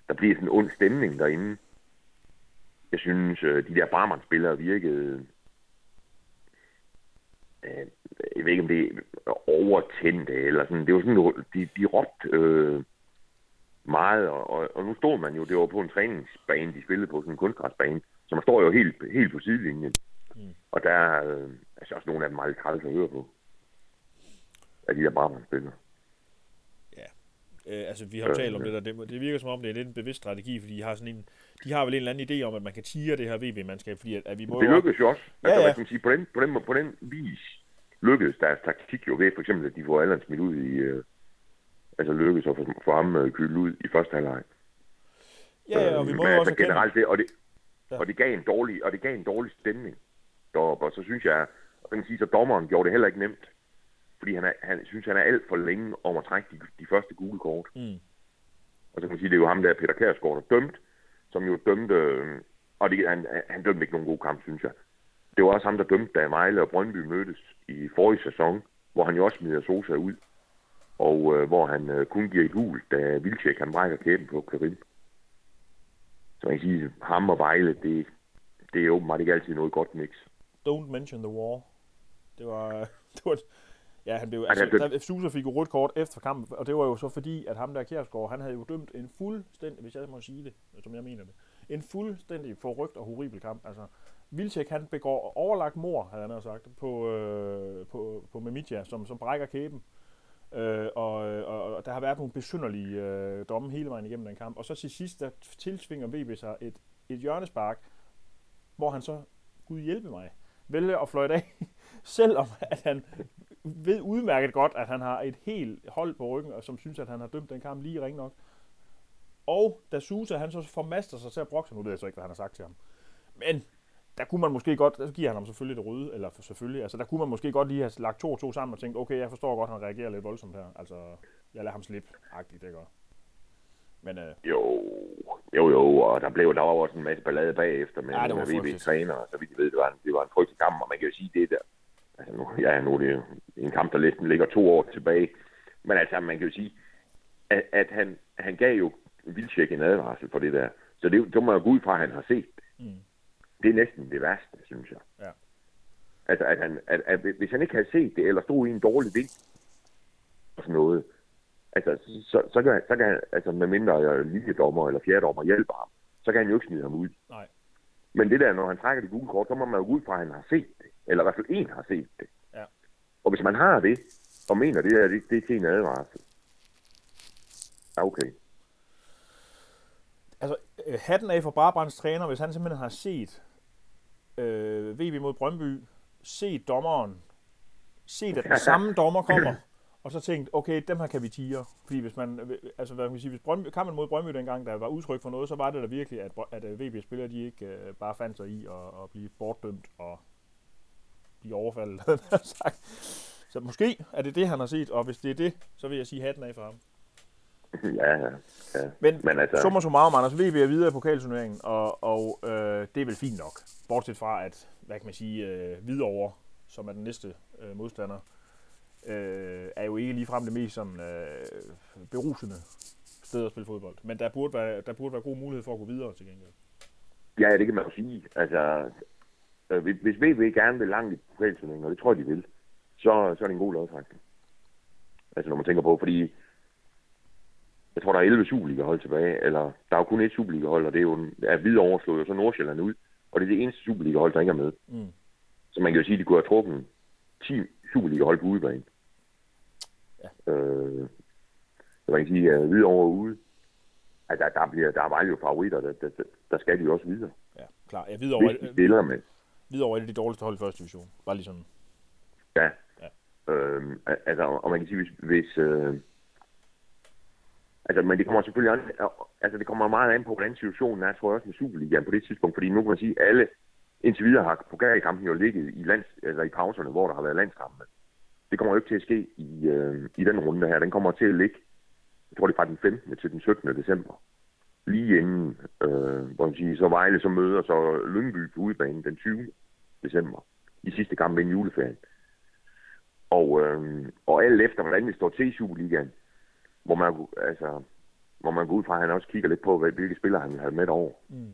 der bliver sådan en ond stemning derinde. Jeg synes, øh, de der Barmann-spillere virkede... Øh, jeg ved ikke, om det er overtændte, eller sådan. Det var sådan, de, de råbte øh, meget, og, og, og, nu stod man jo, det var på en træningsbane, de spillede på sådan en kunstgræsbane, så man står jo helt, helt på sidelinjen. Mm. Og der er øh, altså også nogle af dem meget træls at høre på. Af de der Barmann-spillere. Øh, altså, vi har jo Øh, talt om ja. det der. Det, det virker som om, det er lidt en bevidst strategi, fordi de har, sådan en, de har vel en eller anden idé om, at man kan tire det her VB-mandskab, fordi at, at vi må Det jo... lykkedes jo også. Ja, Altså, ja. man sige, på den, på, den, på den vis lykkedes deres taktik jo ved, for eksempel, at de får Allan smidt ud i... Øh, altså lykkedes at få, få ham øh, kølet ud i første halvleg. Ja, ja, og vi Øh, må jo også generelt det, og det, Ja. ja. og det gav en dårlig, og det gav en dårlig stemning deroppe, og så synes jeg, og man kan sige, så dommeren gjorde det heller ikke nemt, fordi han, er, han synes, han er alt for længe om at trække de, de første gule kort. Mm. Og så kan man sige, det er jo ham der, Peter Kærsgaard, der dømt, som jo dømte, øh, og det, han, han dømte ikke nogen god kamp, synes jeg. Det var også ham, der dømte, da Vejle og Brøndby mødtes i forrige sæson, hvor han jo også smider Sosa ud, og øh, hvor han øh, kun giver et gul, da Vilcek han brækker kæben på Karim. Så man kan sige, ham og Vejle, det, det er åbenbart ikke altid noget godt mix. Don't mention the war. Det var... Det var ja, han blev... Altså, der, Susa fik jo rødt kort efter kampen, og det var jo så fordi, at ham der Kjærsgaard, han havde jo dømt en fuldstændig, hvis jeg må sige det, som jeg mener det, en fuldstændig forrygt og horribel kamp. Altså, Vilcek, han begår overlagt mor, havde han sagt, på, øh, på, på Memidja, som, som brækker kæben. Øh, og, og, og der har været nogle besynderlige øh, domme hele vejen igennem den kamp. Og så til sidst, der tilsvinger VB sig et, et hjørnespark, hvor han så, gud hjælpe mig, vælger at fløjte af, selvom at han ved udmærket godt, at han har et helt hold på ryggen, og som synes, at han har dømt den kamp lige ring nok. Og da Susa, han så formaster sig til at brokke sig, nu ved jeg så ikke, hvad han har sagt til ham. Men der kunne man måske godt, så giver han ham selvfølgelig det røde, eller selvfølgelig, altså der kunne man måske godt lige have lagt to og to sammen og tænkt, okay, jeg forstår godt, han reagerer lidt voldsomt her. Altså, jeg lader ham slippe, agtigt, det gør. Men øh, Jo, jo, jo, og der blev der var også en masse ballade bagefter med, Ja, med frygteligt. VB-træner, så vidt jeg ved, det var, en, det var en frygtelig kamp, og man kan jo sige det der. Altså nu, ja, nu er det en kamp, der næsten ligger to år tilbage, men altså man kan jo sige, at, at han, han gav jo Vildtjek en advarsel for det der, så det, det må jeg gå ud fra, at han har set det. Mm. Det er næsten det værste, synes jeg. Ja. Altså, at han, at, at, hvis han ikke havde set det, eller stod i en dårlig vind, og sådan noget, altså, så, så, kan, så kan han, altså med mindre linjedommer eller fjerdommer hjælper ham, så kan han jo ikke smide ham ud. nej. Men det der, når han trækker det gule kort, så må man jo ud fra, at han har set det. Eller i hvert fald en har set det. Ja. Og hvis man har det, og mener det er, det, det er til en advarsel. Okay. Altså, øh, hatten af for Brabrands træner, hvis han simpelthen har set øh, VB mod Brøndby, set dommeren, set at den samme dommer kommer, og så tænkt, okay, dem her kan vi tire. Fordi hvis man, altså hvad kan man sige, hvis Brøndby, kampen mod Brøndby dengang, der var udtryk for noget, så var det da virkelig, at, at øh, VB-spillere, de ikke øh, bare fandt sig i at, at blive bortdømt og blive overfaldet. havde sagt. så måske er det det, han har set, og hvis det er det, så vil jeg sige hatten af for ham. ja, ja. ja. Men, Men altså, summa summarum, Anders, VB er videre i pokalturneringen, og, og øh, det er vel fint nok. Bortset fra, at, hvad kan man sige, øh, Hvidovre, som er den næste øh, modstander, øh, er jo ikke ligefrem det mest sådan, øh, berusende sted at spille fodbold. Men der burde, være, der burde være god mulighed for at gå videre til gengæld. ja, det kan man jo sige. Altså, øh, hvis- VB gerne vil langt i pokalturneringen, og det tror jeg, de vil, så, så er det en god lodtrækning. Altså, når man tænker på, fordi jeg tror, der er 11 Superliga-hold tilbage, eller der er jo kun et Superliga-hold, og det er jo er Hvidovre slog jo så Nordsjælland ud, og det er det eneste Superliga-hold, der ikke er med. Mm. Så man kan jo sige, at de kunne have trukket 10 Superliga-hold på udebane. Ja. Øh, så man kan sige, at Hvidovre er ude. Altså, der, bliver, der er jo favoritter, der, der, der, der skal de jo også videre. Ja, klar. Ja, Hvidovre, Hvis de er- spiller med. Hvidovre er et af de dårligste hold i første division. Bare lige sådan. Ja. Ja. Øhm, al- altså, og man kan sige, hvis... hvis øh, altså, men det kommer selvfølgelig an, altså, det kommer meget an på, hvordan situationen er, tror jeg også med Superligaen på det tidspunkt, fordi nu kan man sige, at alle indtil videre har pokalkampen jo ligget i, lands, eller i pauserne, hvor der har været landskampe. Det kommer jo ikke til at ske i, øh, i den runde her. Den kommer til at ligge, jeg tror det er fra den 15. til den 17. december. Lige inden, øh, hvor man siger, så Vejle så møder så Lyngby på udebanen den 20. december. I sidste kamp inden juleferien. Og, øh, og alt efter, hvordan det står til i Superligaen, hvor man, altså, hvor man går ud fra, at han også kigger lidt på, hvilke spillere han vil have med over. Mm.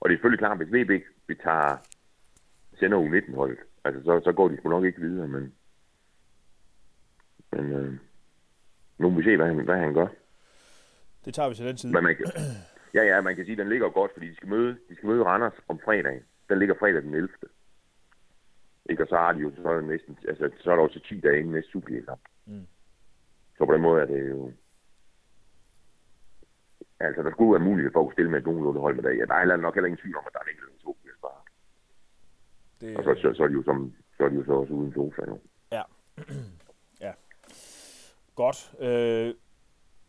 Og det er selvfølgelig klart, hvis VB vi tager sender U19-holdet, altså så, så går de sgu nok ikke videre, men, men øh, nu må vi se, hvad han, hvad han gør. Det tager vi til den tid. Men man kan, ja, ja, man kan sige, at den ligger godt, fordi de skal møde, de skal møde Randers om fredagen. Den ligger fredag den 11. Ikke, og så har de jo så er det næsten, altså, så er der også 10 dage inden næste Superliga-kamp. Mm. Så på den måde er det jo... Altså, der skulle være mulighed for at kunne stille med et nogenlunde hold med det. Ja, der er nok heller ingen tvivl om, at der er en enkelt eller to, der sparer. Det, Og så, så, så, er de jo som, så er de jo så også uden sofa, jo. Godt. Øh,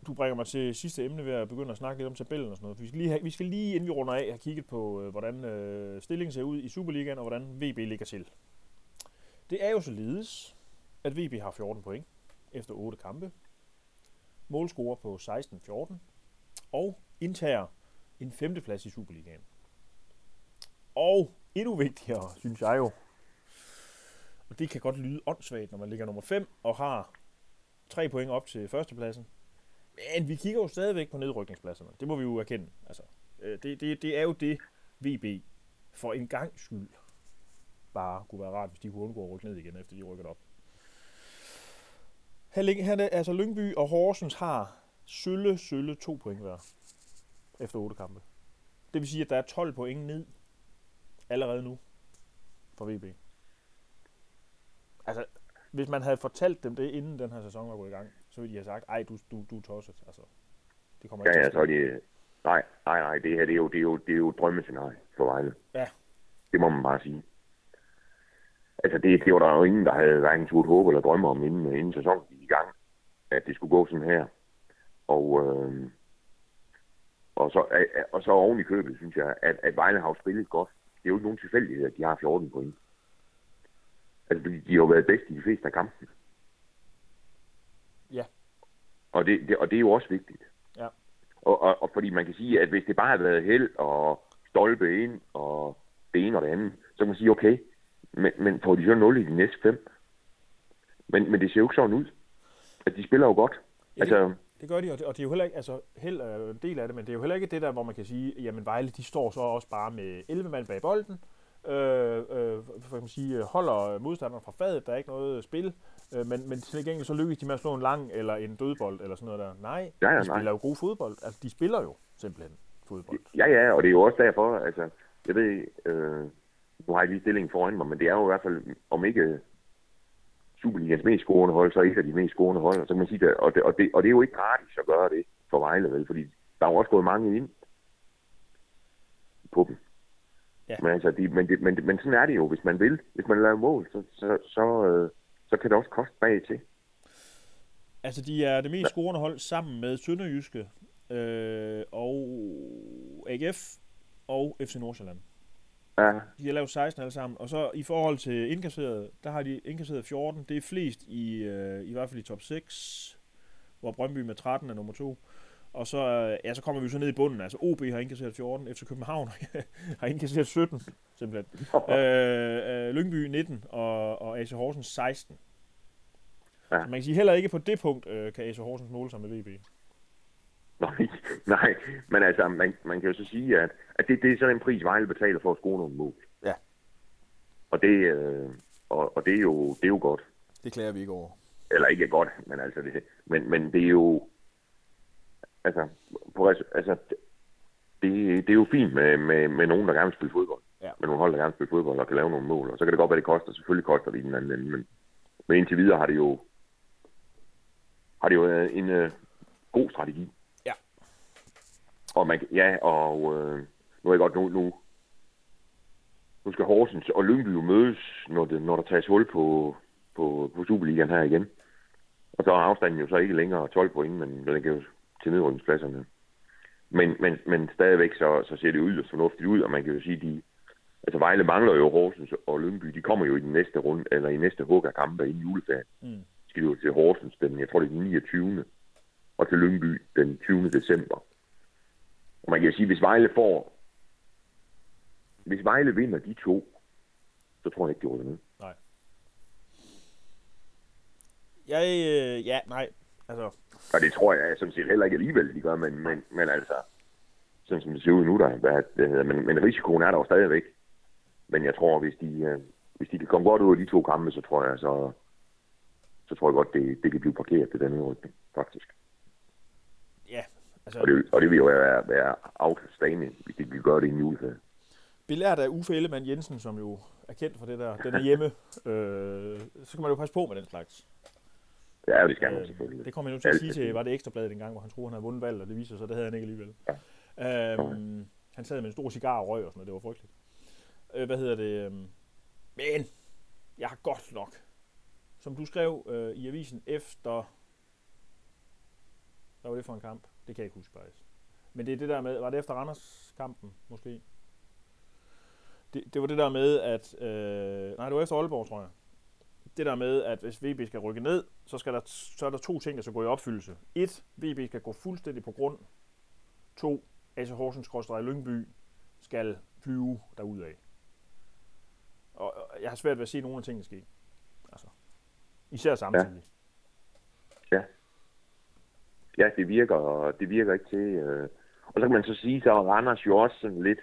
du bringer mig til sidste emne ved at begynde at snakke lidt om tabellen og sådan noget. Vi skal lige, have, vi skal lige inden vi runder af, have kigget på, øh, hvordan øh, stillingen ser ud i Superligaen, og hvordan VB ligger til. Det er jo således, at VB har 14 point efter 8 kampe. Målscorer på 16-14. Og indtager en femteplads i Superligaen. Og endnu vigtigere, synes jeg jo, og det kan godt lyde åndssvagt, når man ligger nummer 5 og har tre point op til førstepladsen. Men vi kigger jo stadigvæk på nedrykningspladserne. Det må vi jo erkende. Altså, øh, det, det, det er jo det, VB for en gang skyld bare kunne være rart, hvis de kunne undgå at rykke ned igen, efter de rykket op. Her, her, er- altså Lyngby og Horsens har sølle, sølle to point hver efter otte kampe. Det vil sige, at der er 12 point ned allerede nu for VB. Altså, hvis man havde fortalt dem det, inden den her sæson var gået i gang, så ville de have sagt, ej, du, du, du er tosset. Altså, det kommer ikke ja, så er de... Nej, nej, nej, det her, det er jo, det er jo, det er jo et drømmescenarie for Vejle. Ja. Det må man bare sige. Altså, det, det var der jo ingen, der havde hverken turde håbe eller drømme om, inden, inden sæsonen gik i gang, at det skulle gå sådan her. Og, øh, og, så, og så oven i købet, synes jeg, at, at Vejle har jo spillet godt. Det er jo ikke nogen tilfældighed, at de har 14 point. Altså, fordi de har jo været bedst i de fleste af kampene. Ja. Og det, det, og det er jo også vigtigt. Ja. Og, og, og fordi man kan sige, at hvis det bare havde været held og stolpe ind og det ene og det andet, så kan man sige, okay, men, men får de så 0 i de næste fem? Men, men det ser jo ikke sådan ud. At de spiller jo godt. Ja, Altså, Det gør de, og det, og det er jo heller ikke, altså held er en del af det, men det er jo heller ikke det der, hvor man kan sige, jamen Vejle, de står så også bare med 11 mand bag bolden, øh, øh, for kan man sige, holder modstanderen fra fadet, der er ikke noget spil, øh, men, men til gengæld så lykkes de med at slå en lang eller en dødbold eller sådan noget der. Nej, Ja, ja, de nej. spiller jo god fodbold, altså de spiller jo simpelthen fodbold. ja, ja, og det er jo også derfor, altså, jeg ved, øh, nu har jeg lige stillingen foran mig, men det er jo i hvert fald, om ikke Superligans mest scorende hold, så er et af de mest scorende hold, og så kan man sige, det, og, det, og, det, og det er jo ikke gratis at gøre det for Vejle, vel, fordi der er jo også gået mange ind på dem. Ja. Men, altså, de, men, det, men, det- men sådan er det jo, hvis man vil. Hvis man laver mål, så, så, så, øh, så kan det også koste bag til. Altså, de er det mest scorende hold sammen med Sønderjyske øh, og AGF og FC Nordsjælland. Ja, De har lavet 16 alle sammen. Og så i forhold til indkasseret, der har de indkasseret 14. Det er flest i, øh, i hvert fald i top 6. hvor Brøndby med 13 er nummer 2. Og så, øh, ja, så kommer vi så ned i bunden. Altså OB har indkasseret 14, FC København har indkasseret 17, simpelthen. øh, øh, Lyngby 19 og, og AC Horsens 16. Ja. Så man kan sige heller ikke på det punkt, øh, kan AC Horsens måle sig med VB. Nej, nej, men altså, man, man kan jo så sige, at, at det, det er sådan en pris, Vejle betaler for at score nogle mål. Ja. Og det, øh, og, og det, er jo, det er jo godt. Det klager vi ikke over. Eller ikke godt, men altså det, men, men det er jo, altså, på, altså det, det er jo fint med, med, med nogen, der gerne vil spille fodbold. Ja. Med nogle hold, der gerne vil spille fodbold og kan lave nogle mål. Og så kan det godt være, det koster. Selvfølgelig koster det i den anden ende. Men, men indtil videre har det jo, har det jo været en uh, god strategi. Og man, ja, og uh, nu er jeg godt, nu, nu, nu skal Horsens og Lyngby jo mødes, når, det, når der tages hul på, på, på Superligaen her igen. Og så er afstanden jo så ikke længere 12 point, men den kan jo til nedrykningspladserne. Men, men, men stadigvæk så, så ser det ud fornuftigt ud, og man kan jo sige, de, altså Vejle mangler jo Horsens og Lyngby, de kommer jo i den næste runde, eller i næste hug af kampe i juleferien. Mm. Skal jo til Horsens den, jeg tror det er den 29. og til Lyngby den 20. december. Og man kan jo sige, hvis Vejle får, hvis Vejle vinder de to, så tror jeg ikke, de rykker ned. Nej. Jeg, øh, ja, nej, altså... Og det tror jeg som set heller ikke alligevel, de gør, men, men, men altså, sådan som det ser ud nu, der, hvad det hedder, men, men risikoen er der jo stadigvæk. Men jeg tror, hvis de, øh, hvis de kan komme godt ud af de to kampe, så tror jeg, så, så tror jeg godt, det, det kan blive parkeret til den udrykning, faktisk. Altså... Og det, og det vil jo være, være outstanding, hvis de kan gøre det i en juleferie. Belært af Uffe Ellemann Jensen, som jo er kendt for det der, den er hjemme, øh, så kan man jo passe på med den slags. Ja, det skal man selvfølgelig. Det kom jeg nu til at sige til, var det ekstrabladet en gang, hvor han troede, han havde vundet valget, og det viser sig, det havde han ikke alligevel. Ja. Øhm, han sad med en stor cigar og røg og sådan noget, det var frygteligt. Øh, hvad hedder det? Øhm, men, jeg har godt nok, som du skrev øh, i avisen efter, hvad var det for en kamp? Det kan jeg ikke huske faktisk. Men det er det der med, var det efter Randers-kampen måske? Det, det var det der med, at, øh, nej det var efter Aalborg, tror jeg det der med, at hvis VB skal rykke ned, så, skal der, så er der to ting, der skal gå i opfyldelse. Et, VB skal gå fuldstændig på grund. To, AC Horsens i Lyngby skal flyve derudad. Og jeg har svært ved at se nogle af tingene ske. Altså, især samtidig. Ja. ja. Ja, det virker, det virker ikke til. Øh. Og så kan man så sige, så Randers jo også sådan lidt,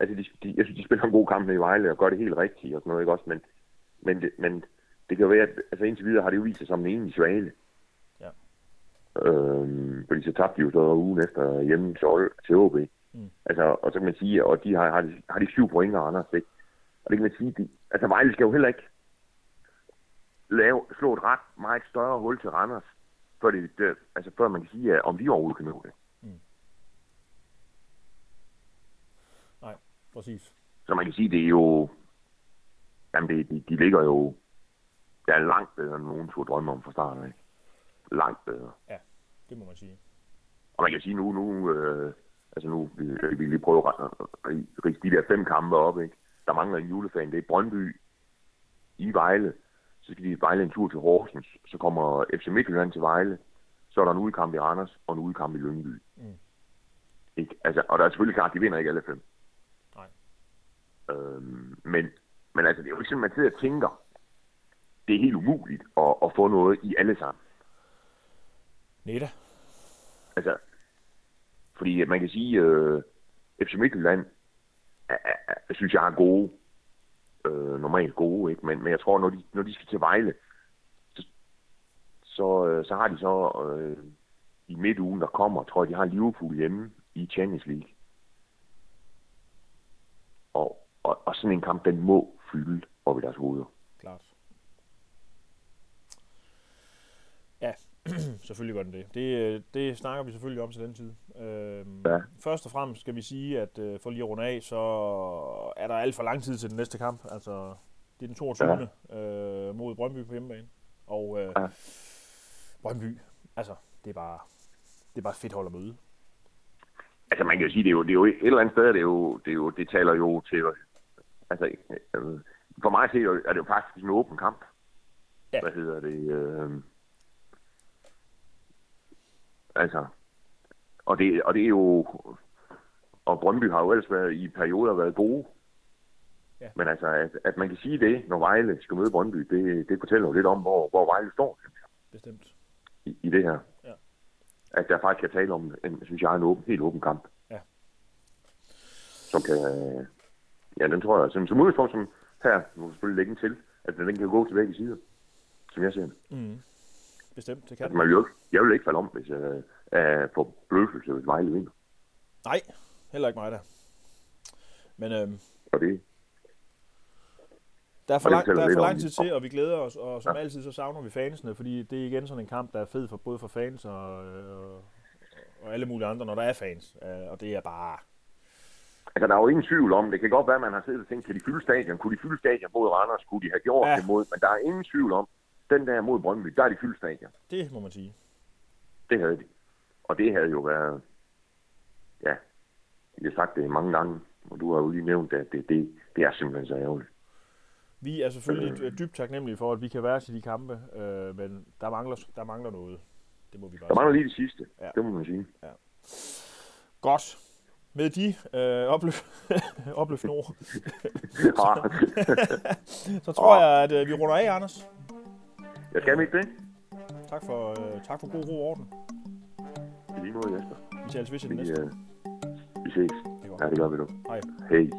altså de, de, jeg synes, de spiller en god kamp i Vejle og gør det helt rigtigt og sådan noget, ikke også? Men, men, det, men det kan jo være, at altså indtil videre har det jo vist sig som en enlig svale. Ja. Øhm, fordi så tabte de jo så ugen efter hjemme til, til OB. Mm. Altså, og så kan man sige, og de har, har, de, har de syv point og Anders, ikke? Og det kan man sige, de, altså Vejle skal jo heller ikke lave, slå et ret meget større hul til Randers, før, det, det, altså før man kan sige, at om de overhovedet kan nå det. Mm. Nej, præcis. Så man kan sige, det er jo, jamen det, de, de ligger jo det er langt bedre, end nogen turde drømme om fra starten af. Langt bedre. Ja, det må man sige. Og man kan sige nu, nu øh, altså nu vi, vi lige prøve at rige de der fem kampe op, ikke? Der mangler en julefan, det er Brøndby i Vejle. Så skal de Vejle en tur til Horsens. Så kommer FC Midtjylland til Vejle. Så er der en udkamp i Randers og en udkamp i Lyngby. Mm. Ikke? Altså, og der er selvfølgelig klart, at de vinder ikke alle fem. Nej. Øhm, men, men altså, det er jo ikke sådan, man sidder og tænker, det er helt umuligt at, at få noget i alle sammen. Neda. Altså, fordi man kan sige, øh, FC Midtjylland, er, er, synes jeg er gode. Øh, normalt gode, ikke? Men, men jeg tror, når de, når de skal til Vejle, så, så, øh, så har de så øh, i midtugen, der kommer, tror jeg, de har Liverpool hjemme i Champions League. Og, og, og sådan en kamp, den må fylde op i deres hoveder. Klart. Ja, selvfølgelig gør den det. det. Det snakker vi selvfølgelig om til den tid. Øhm, ja. Først og fremmest skal vi sige, at øh, for lige at runde af, så er der alt for lang tid til den næste kamp. Altså, det er den 22. Ja. Øh, mod Brøndby på hjemmebane. Og øh, ja. Brøndby, altså, det er bare, det er bare fedt hold at møde. Altså, man kan jo sige, det er jo, det er jo et eller andet sted, det, er jo, det, er jo, det taler jo til, altså, øh, for mig er det jo faktisk en åben kamp. Ja. Hvad hedder det? Øh, Altså, og det, og det er jo... Og Brøndby har jo ellers været, i perioder været gode. Ja. Men altså, at, at man kan sige det, når Vejle skal møde Brøndby, det, det fortæller jo lidt om, hvor, hvor Vejle står Bestemt. i, i det her. Ja. At der faktisk kan tale om, en, synes jeg, en åben, helt åben kamp. Ja. Som kan... Ja, den tror jeg, som, som udgangspunkt, som her, nu kan selvfølgelig lægge til, at den kan gå til begge sider, som jeg ser det. Mm. Bestemt, det kan man vil jo, ikke- jeg vil ikke falde om, hvis jeg er på blødelse, hvis Vejle vinder. Nej, heller ikke mig der. Men øhm, Og det, der er for, Og lang, der er for lang tid til, og vi glæder os, og som Ja. altid så savner vi fansene, fordi det er igen sådan en kamp, der er fed for både for fans og, øh, og alle mulige andre, når der er fans. Øh, Og det er bare... altså, der er jo ingen tvivl om, det kan godt være, at man har siddet og tænkt, kan de fylde stadion? Kunne de fylde stadion mod Randers? Kunne de have gjort ja. det mod? Men der er ingen tvivl om, den der mod Brøndby, der er de fyldt stadion. Det må man sige. Det havde de. Og det havde jo været, ja, jeg har sagt det mange gange, og du har jo lige nævnt, at det, det, det er simpelthen så ærgerligt. Vi er selvfølgelig dy- dybt taknemmelige for, at vi kan være til de kampe, øh, men der mangler, der mangler noget. Det må vi bare Der mangler sige. lige det sidste, Ja. ja. det må man sige. Godt. Med de øh, opløf opløftende ord, så tror jeg, at øh, vi runder af, Anders. Jeg skal ikke det. Tak for, øh, tak for god ro og orden. I lige måde, Jesper. Vi Vi, det næste. øh, vi ses. Det. Ja, det gør vi nu. Hej. Hej.